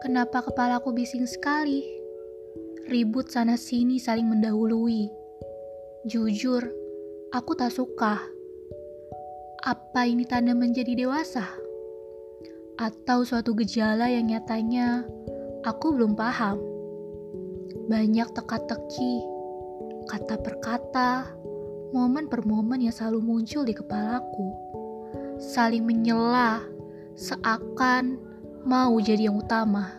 Kenapa kepalaku bising sekali? Ribut sana-sini saling mendahului. Jujur, aku tak suka. Apa ini tanda menjadi dewasa? Atau suatu gejala yang nyatanya aku belum paham? Banyak teka-teki, kata per kata, momen per momen yang selalu muncul di kepalaku. Saling menyela, seakan mau jadi yang utama.